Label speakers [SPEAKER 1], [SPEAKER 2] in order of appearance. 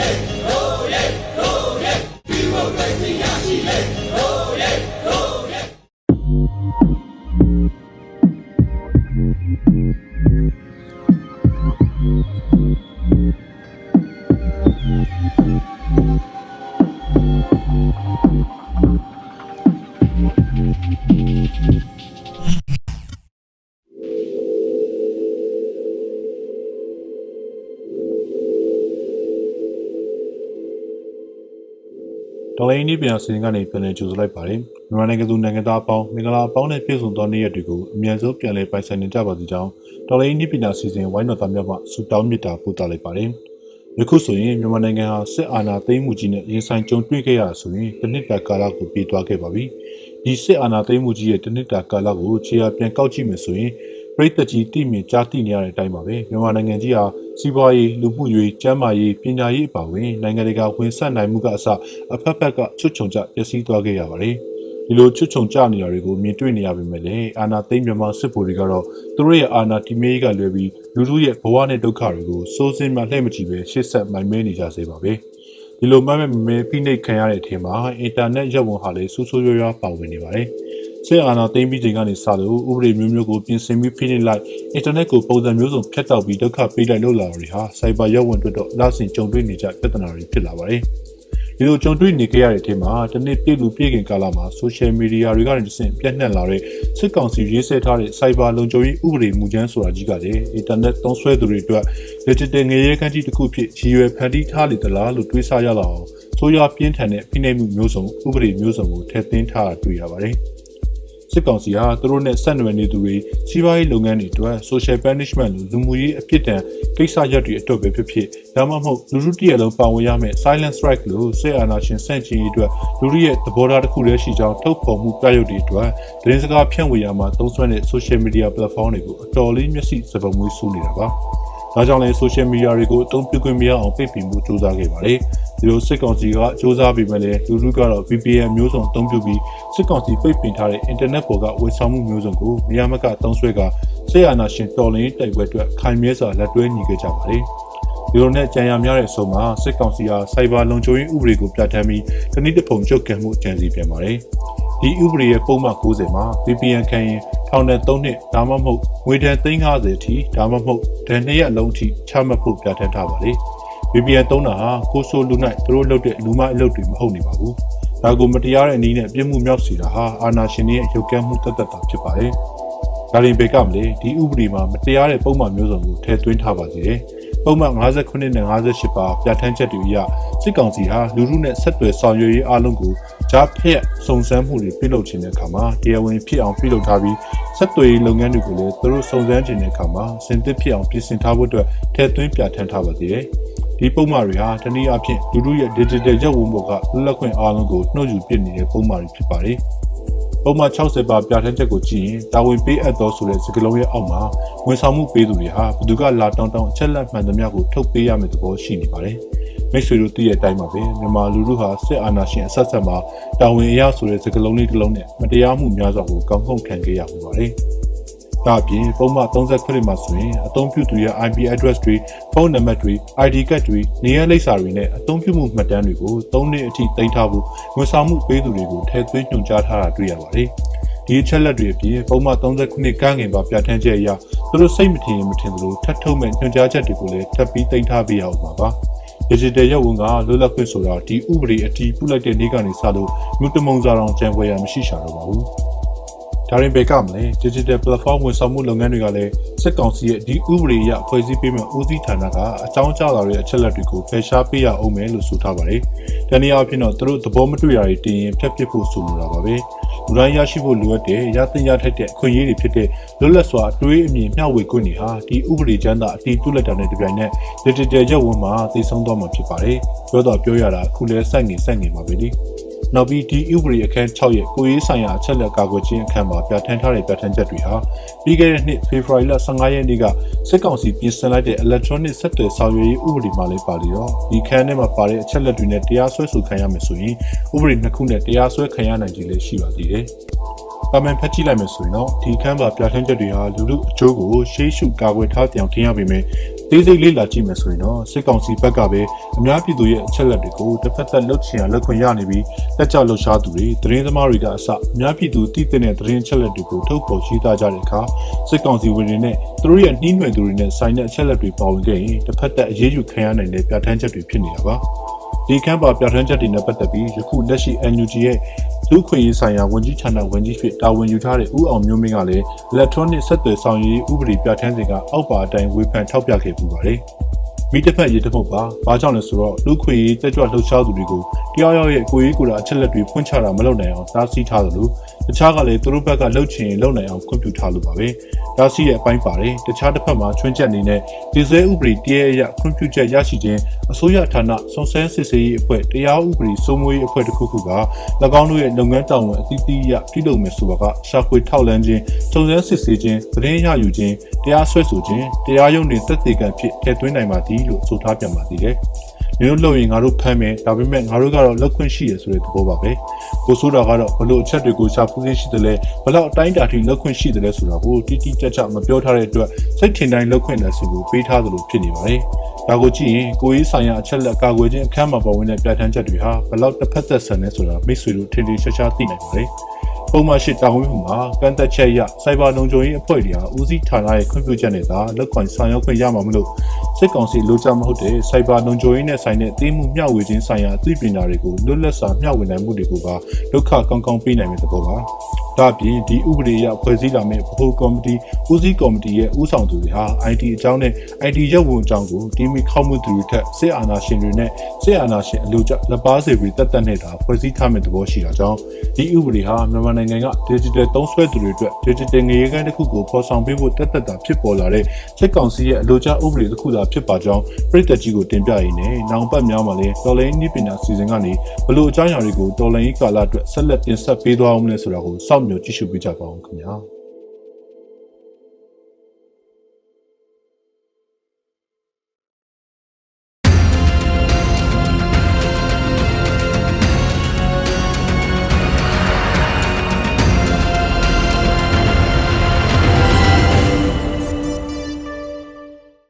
[SPEAKER 1] Hey! ဒေါ်လာရင်းဒီပြန်စီစဉ်ကနေပြန်လည်ကြိုဆိုလိုက်ပါတယ်မြန်မာနိုင်ငံသူနိုင်ငံသားအပေါင်းမင်္ဂလာအပေါင်းနဲ့ပြည့်စုံသောနေ့ရက်တွေကိုအမြန်ဆုံးပြန်လည်ပိုင်ဆိုင်နိုင်ကြပါစေကြောင်းဒေါ်လာရင်းဒီပြန်စီစဉ်ဝိုင်းတော်သားများမှဆုတောင်းမေတ္တာပို့သလိုက်ပါတယ်ယခုဆိုရင်မြန်မာနိုင်ငံဟာစစ်အာဏာသိမ်းမှုကြီးနဲ့ရင်ဆိုင်ကြုံတွေ့ခဲ့ရတာဆိုရင်တစ်နှစ်တာကာလကိုပြေးသွားခဲ့ပါပြီဒီစစ်အာဏာသိမ်းမှုကြီးရဲ့တစ်နှစ်တာကာလကိုခြေရာပြန်ကောက်ကြည့်မယ်ဆိုရင် ပြည်သက်ကြီးတိမြင်ကြားသိနေရတဲ့အတိုင်းပါပဲမြန်မာနိုင်ငံကြီးဟာစီးပွားရေးလူမှုရေးကျန်းမာရေးပညာရေးအပါအဝင်နိုင်ငံတကာဝန်ဆက်နိုင်မှုကအစအဖက်ဖက်ကချွတ်ချုံကြပျက်စီးသွားခဲ့ရပါတယ်ဒီလိုချွတ်ချုံကြနေတာတွေကိုမြင်တွေ့နေရပေမဲ့လည်းအာဏာသိမ်းမြန်မာစစ်ဗိုလ်တွေကတော့သူတို့ရဲ့အာဏာတည်မြဲရေးကလွယ်ပြီးလူထုရဲ့ဘဝနဲ့ဒုက္ခတွေကိုစိုးစင်းမှလှည့်မကြည့်ပဲရှေ့ဆက်မိုင်မဲနေကြစေပါပဲဒီလိုမှမဲ့မမဲဖိနှိပ်ခံရတဲ့အထင်မှာအင်တာနက်ရပ်ဝန်ဟာလည်းဆူဆူရွရွပါဝင်နေပါတယ် စစ်အာဏာသိမ်းပြီးချိန်ကနေစလို့ဥပဒေမျိုးမျိုးကိုပြင်ဆင်ပြီးဖိနှိပ်လိုက်အင်တာနက်ကိုပုံစံမျိုးစုံဖြတ်တောက်ပြီးဒုက္ခပေးလိုက်လို့လာတာတွေဟာစိုက်ဘာရပ်ဝန်အတွက်တော့လဆင်ကြုံတွေ့နေကြပြဿနာတွေဖြစ်လာပါတယ်ဒီလိုကြုံတွေ့နေကြရတဲ့အထင်မှာတနေ့ပြည့်လူပြည့်ခင်ကာလမှာဆိုရှယ်မီဒီယာတွေကနေတဆင့်ပြန့်နှံ့လာတဲ့စစ်ကောင်စီရေးဆွဲထားတဲ့စိုက်ဘာလုံခြုံရေးဥပဒေမူကြမ်းဆိုတာကြီးကလည်းအင်တာနက်သုံးစွဲသူတွေအတွက် digital ငရေခန်းကြီးတစ်ခုဖြစ်ရည်ရွယ်ဖန်တီးထားလေသလားလို့တွေးဆရလာအောင်ဆိုရပြင်းထန်တဲ့ဖိနှိပ်မှုမျိုးစုံဥပဒေမျိုးစုံကိုထည့်သွင်းထားတာတွေ့ရပါတယ်။ စစ်ကောင်စီဟာသူတို့နဲ့ဆက်နွယ်နေသူတွေစီးပွားရေးလုပ်ငန်းတွေအတွက် social punishment လို့လူမှုရေးအပြစ်ဒဏ်ကိစ္စရပ်တွေအတွက်ပဲဖြစ်ဖြစ်ဒါမှမဟုတ်လူထုတရက်လုံးပါဝင်ရမယ့် silent strike လို့စစ်အာဏာရှင်ဆန့်ကျင်ရေးအတွက်လူထုရဲ့သဘောထားတစ်ခုတည်းရှိကြောင်းထုတ်ဖော်မှုပြရုပ်တွေအတွက်သတင်းစကားဖြန့်ဝေရမှာသုံးစွဲတဲ့ social media platform တွေကိုအတော်လေးမျက်စိစပမွေးဆူနေတာပါ။ ဒါကြောင့်လည်း social media တွေကိုအသုံးပြုခွင့်မရအောင်ပိတ်ပင်မှုစူးစမ်းခဲ့ပါတယ်။ဒီလိုစစ်ကောင်စီကစ조사ပြီးမှလည်းလူလူကတော့ VPN မျိုးစုံအသုံးပြုပြီးစစ်ကောင်စီပိတ်ပင်ထားတဲ့ internet ပေါ်ကဝယ်ဆောင်မှုမျိုးစုံကိုမရမကသုံးဆွဲကဆေးအာနာရှင်တော်လင်းတိုက်ပွဲအတွက်ခိုင်မြဲစွာလက်တွဲညီခဲ့ကြပါတယ်ဒီလိုနဲ့ကြံရများတဲ့အဆုံးမှာစစ်ကောင်စီဟာစိုက်ဘာလုံခြုံရေးဥပဒေကိုပြဋ္ဌာန်းပြီးတနည်းတစ်ပုံချုပ်ကံမှုအကြံစီပြန်ပါတယ်ဒီဥပဒေရဲ့ပုံမှန်90မှာ VPN ခံရင် ထောင်နဲ့3နှစ်ဒါမှမဟုတ်ငွေဒဏ်350အထိဒါမှမဟုတ်ဒဏ်2ရက်အလုံးအထိချမှတ်ဖို့ပြဋ္ဌာန်းထားပါလေ။ VPN သုံးတာဟာကိုဆိုလူနိုင်သူတို့လုပ်တဲ့လူမအလုပ်တွေမဟုတ်နေပါဘူး။ဒါကိုမတရားတဲ့အနည်းနဲ့ပြစ်မှုမြောက်စေတာဟာအာဏာရှင်တွေရဲ့ရုပ်ကဲမှုတသက်တာဖြစ်ပါတယ်။ဒါရင်ဘေကမလေဒီဥပဒေမှာမတရားတဲ့ပုံမှန်မျိုးစုံကိုထည့်သွင်းထားပါသေးတယ်။ ပုံမှန်59နဲ့58ပါပြဋ္ဌာန်းချက်တွေအရစစ်ကောင်စီဟာလူထုနဲ့ဆက်သွယ်ဆောင်ရွက်ရေးအလုံးကိုဂျားဖက်စုံစမ်းမှုတွေပြုလုပ်ခြင်းတဲ့အခါမှာတရားဝင်ဖြစ်အောင်ပြုလုပ်ထားပြီးဆက်သွယ်ရေးလုပ်ငန်းတွေကိုလည်းသူတို့စုံစမ်းခြင်းတဲ့အခါမှာစင်သစ်ဖြစ်အောင်ပြင်ဆင်ထားဖို့အတွက်ထည့်သွင်းပြဋ္ဌာန်းထားပါသေးတယ်။ဒီပုံမှားတွေဟာတနည်းအားဖြင့်လူလူရဲ့ digital ရပ်ဝန်းပေါ်ကလွတ်လပ်ခွင့်အားလုံးကိုနှုတ်ယူပစ်နေတဲ့ပုံမှားတွေဖြစ်ပါတယ်။ ပုံမှန်60ပါပြဋ္ဌာန်းချက်ကိုကြည့်ရင်တာဝန်ပေးအပ်သောဆိုတဲ့စကားလုံးရဲ့အောက်မှာဝန်ဆောင်မှုပေးသူတွေဟာဘသူကလာတောင်းတောင်းအချက်လက်မှန်သမျှကိုထုတ်ပေးရမယ့်သဘောရှိနေပါတယ်။မိတ်ဆွေတို့သိတဲ့အတိုင်းပါပဲမြန်မာလူလူဟာစစ်အာဏာရှင်အဆက်ဆက်မှာတာဝန်အရဆိုတဲ့စကားလုံးလေးတစ်လုံးနဲ့မတရားမှုများစွာကိုကောင်းကောင်းခံခဲ့ရမှုပါတယ်။ ဒါအပြင်ပုံမှန်39မှာဆိုရင်အသုံးပြုသူရဲ့ IP address တွေဖုန်းနံပါတ်တွေ ID card တွေနေရာလိပ်စာတွေနဲ့အသုံးပြုမှုမှတ်တမ်းတွေကို3နှစ်အထိတင်ထားဖို့ဝန်ဆောင်မှုပေးသူတွေကိုထည့်သွင်းညွှန်ကြားထားတာတွေ့ရပါတယ်။ဒီအချက်လက်တွေအပြင်ပုံမှန်39ကငင်ပါပြဋ္ဌာန်းချက်အရသူတို့စိတ်မထင်ရင်မထင်သလိုထပ်ထုတ်မဲ့ညွှန်ကြားချက်တွေကိုလည်းထပ်ပြီးတင်ထားပေးရအောင်ပါပါ။ digital ရုပ်ဝန်ကလွတ်လပ်ခွင့်ဆိုတာဒီဥပဒေအတီးပြုလိုက်တဲ့နေ့ကနေစလို့မြို့တမုံစာတော်ကြံပွဲရမရှိရှာတော့ပါဘူး။ ဒါရင်ဘယ်ကမလဲ digital platform ဝန်ဆောင်မှုလုပ်ငန်းတွေကလည်းစစ်ကောင်စီရဲ့ဒီဥပဒေအရဖွဲ့စည်းပေးမဲ့ဦးစီးဌာနကအကြောင်းကြားလာတဲ့အချက်လက်တွေကိုဖယ်ရှားပေးရအောင်မယ်လို့ဆိုထားပါတယ်။တနည်းအားဖြင့်တော့သူတို့သဘောမတွေ့တာတွေတင်ရင်ဖျက်ပစ်ဖို့ဆိုလိုတာပါပဲ။လူတိုင်းရရှိဖို့လိုအပ်တဲ့ရသင်ရထိုက်တဲ့အခွင့်အရေးတွေဖြစ်တဲ့လွတ်လပ်စွာအတွေးအမြင်မျှဝေခွင့်တွေဟာဒီဥပဒေကျမ်းသာအတည်ပြုလက်တာနဲ့တပြိုင်နက် digital ရုပ်ဝန်မှာသိဆုံးသွားမှာဖြစ်ပါတယ်။ပြောတော့ပြောရတာအခုလဲစိုက်နေစိုက်နေပါပဲလေ။ နောက်ပြီးဒီဥပဒေအခန်း6ရဲ့ကိုရေးဆိုင်ရာအချက်လက်ကာကွယ်ခြင်းအခန်းမှာပြဋ္ဌာန်းထားတဲ့ပြဋ္ဌာန်းချက်တွေဟာပြီးခဲ့တဲ့နှစ်ဖေဖော်ဝါရီလ15ရက်နေ့ကစစ်ကောင်စီပြင်ဆင်လိုက်တဲ့ electronic ဆက်သွယ်ဆောင်ရွက်ရေးဥပဒေမှာလည်းပါလီတော့ဒီခန်းထဲမှာပါတဲ့အချက်လက်တွေနဲ့တရားစွဲဆိုခံရမယ်ဆိုရင်ဥပဒေနှစ်ခုနဲ့တရားစွဲခံရနိုင်ခြင်းလည်းရှိပါသေးတယ်။ပါမန်ဖတ်ကြည့်လိုက်မယ်ဆိုရင်တော့ဒီခန်းပါပြဋ္ဌာန်းချက်တွေဟာလူလူအကျိုးကိုရှေးရှုကာကွယ်ထားတဲ့အောင်ထင်ရပေမဲ့ သေးစိတ်လေးလာကြည့်မယ်ဆိုရင်တော့စစ်ကောင်စီဘက်ကပဲအများပြည်သူရဲ့အချက်လက်တွေကိုတစ်ဖက်သက်လှုပ်ချင်ရလက်ခွင့်ရနေပြီးလက်ကျလှုပ်ရှားသူတွေသတင်းသမားတွေကအစအများပြည်သူတည်တဲ့သတင်းချက်လက်တွေကိုထုတ်ဖော်ရေးသားကြတဲ့အခါစစ်ကောင်စီဝင်တွေနဲ့သူတို့ရဲ့နှီးနွယ်သူတွေနဲ့ဆိုင်တဲ့အချက်လက်တွေပါဝင်ခဲ့ရင်တစ်ဖက်သက်အရေးယူခံရနိုင်တဲ့ပြဋ္ဌာန်းချက်တွေဖြစ်နေတာပါ ဒီကမ်းပါပြဋ္ဌာန်းချက်တွေနဲ့ပတ်သက်ပြီးယခုလက်ရှိ NUG ရဲ့လူခွင့်ရေးဆိုင်ရာဝန်ကြီးဌာနဝန်ကြီးဖြစ်တာဝန်ယူထားတဲ့ဦးအောင်မျိုးမင်းကလည်း electronic ဆက်သွယ်ဆောင်ရွက်ဥပဒေပြဋ္ဌာန်းစဉ်ကအောက်ပါအတိုင်းဝေဖန်ထောက်ပြခဲ့ပူပါတယ်။ မိတစ်ဖက်ရေတစ်ဖက်ပါဘာကြောင့်လဲဆိုတော့လူခွင့်ရေးတက်ကြွလှုပ်ရှားသူတွေကိုတရားရောက်ရဲ့ကိုရေးကိုယ်တာအချက်လက်တွေဖွင့်ချတာမလုပ်နိုင်အောင်တားဆီးထားသလိုတခြားကလည်းသူတို့ဘက်ကလှုပ်ချင်လှုပ်နိုင်အောင်ခွင့်ပြုထားလို့ပါပဲ။တားဆီးရဲ့အပိုင်းပါတယ်တခြားတစ်ဖက်မှာချွင်းချက်အနေနဲ့ဒီဇဲဥပဒေတရရခွင့်ပြုချက်ရရှိခြင်းအစိုးရဌာနစုံစမ်းစစ်ဆေးရေးအဖွဲ့တရားဥပဒေစိုးမိုးရေးအဖွဲ့တစ်ခုခုက၎င်းတို့ရဲ့လုပ်ငန်းတာဝန်အသီးသီးရပြုလုပ်မယ်ဆိုပါကရှာဖွေထောက်လန်းခြင်းစုံစမ်းစစ်ဆေးခြင်းသတင်းရယူခြင်းတရားစွဲဆိုခြင်းတရားရုံးတွင်သက်သေခံဖြစ်ထည့်သွင်းနိုင်ပါသည်လို့ဆိုထားပြန်ပါသေးတယ်။မျိုးလို့ရင်ငါတို့ဖမ်းမယ်ဒါပေမဲ့ငါတို့ကတော့လက်ခွင့်ရှိရဆိုတဲ့သဘောပါပဲကိုဆိုးတာကတော့ဘလို့အချက်တွေကိုရှာဖွေရှိတယ်လဲဘလောက်အတိုင်းတာထိလက်ခွင့်ရှိတယ်လဲဆိုတာကိုတိတိကျကျမပြောထားတဲ့အတွက်စိတ်ထင်တိုင်းလက်ခွင့်လက်စီကိုပေးထားသလိုဖြစ်နေပါတယ်ဒါကိုကြည့်ရင်ကိုရေးဆိုင်ရာအချက်လက်ကာကွယ်ခြင်းအခမ်းမှာပေါ်ဝင်တဲ့ပြဋ္ဌာန်းချက်တွေဟာဘလောက်တစ်ဖက်သက်ဆန်နေဆိုတာမိတ်ဆွေတို့ထင်ထင်ရှားရှားသိနိုင်ပါတယ် ပုံမှန်ရှိတာဝန်မှုမှာကန့်သက်ချက်ရစိုက်ဘာလုံခြုံရေးအဖွဲ့တွေဟာဦးစီးဌာနရဲ့ခွင့်ပြုချက်နဲ့သာလက်ခွင့်ဆောင်ရွက်ခွင့်ရမှာမလို့စစ်ကောင်စီလိုချမဟုတ်တဲ့စိုက်ဘာလုံခြုံရေးနဲ့ဆိုင်တဲ့သိမှုမျှဝေခြင်းဆိုင်ရာအသိပညာတွေကိုလွတ်လပ်စွာမျှဝေနိုင်မှုတွေကိုပါဒုက္ခကောင်းကောင်းပေးနိုင်မယ့်သဘောပါ ဒါ့အပြင်ဒီဥပဒေအရဖွဲ့စည်းလာမယ့်ဗဟိုကော်မတီဦးစီးကော်မတီရဲ့ဦးဆောင်သူတွေဟာ IT အကြောင်းနဲ့ IT ရုပ်ဝန်အကြောင်းကိုတီမီခောက်မှုသူတွေထက်စစ်အာဏာရှင်တွေနဲ့စစ်အာဏာရှင်အလို့ကျလက်ပါစေပြီးတက်တက်နေတာဖွဲ့စည်းထားမယ့်သဘောရှိတာကြောင့်ဒီဥပဒေဟာမြန်မာနိုင်ငံက digital သုံးစွဲသူတွေအတွက် digital ငရေကန်းတစ်ခုကိုဖော်ဆောင်ပေးဖို့တက်တက်တာဖြစ်ပေါ်လာတဲ့စစ်ကောင်စီရဲ့အလို့ကျဥပဒေတစ်ခုသာဖြစ်ပါကြောင်းပြည်သက်ကြီးကိုတင်ပြရင်းနဲ့နောင်ပတ်များမှာလည်းတော်လိုင်းနည်းပညာစီစဉ်ကနေဘလို့အကြောင်းအရာတွေကိုတော်လိုင်းကာလအတွက်ဆက်လက်တင်ဆက်ပေးသွားအောင်လဲဆိုတာကိုစောင့်မျှော်ကြည့်ရှုပေးကြပါဦးခင်ဗျာ။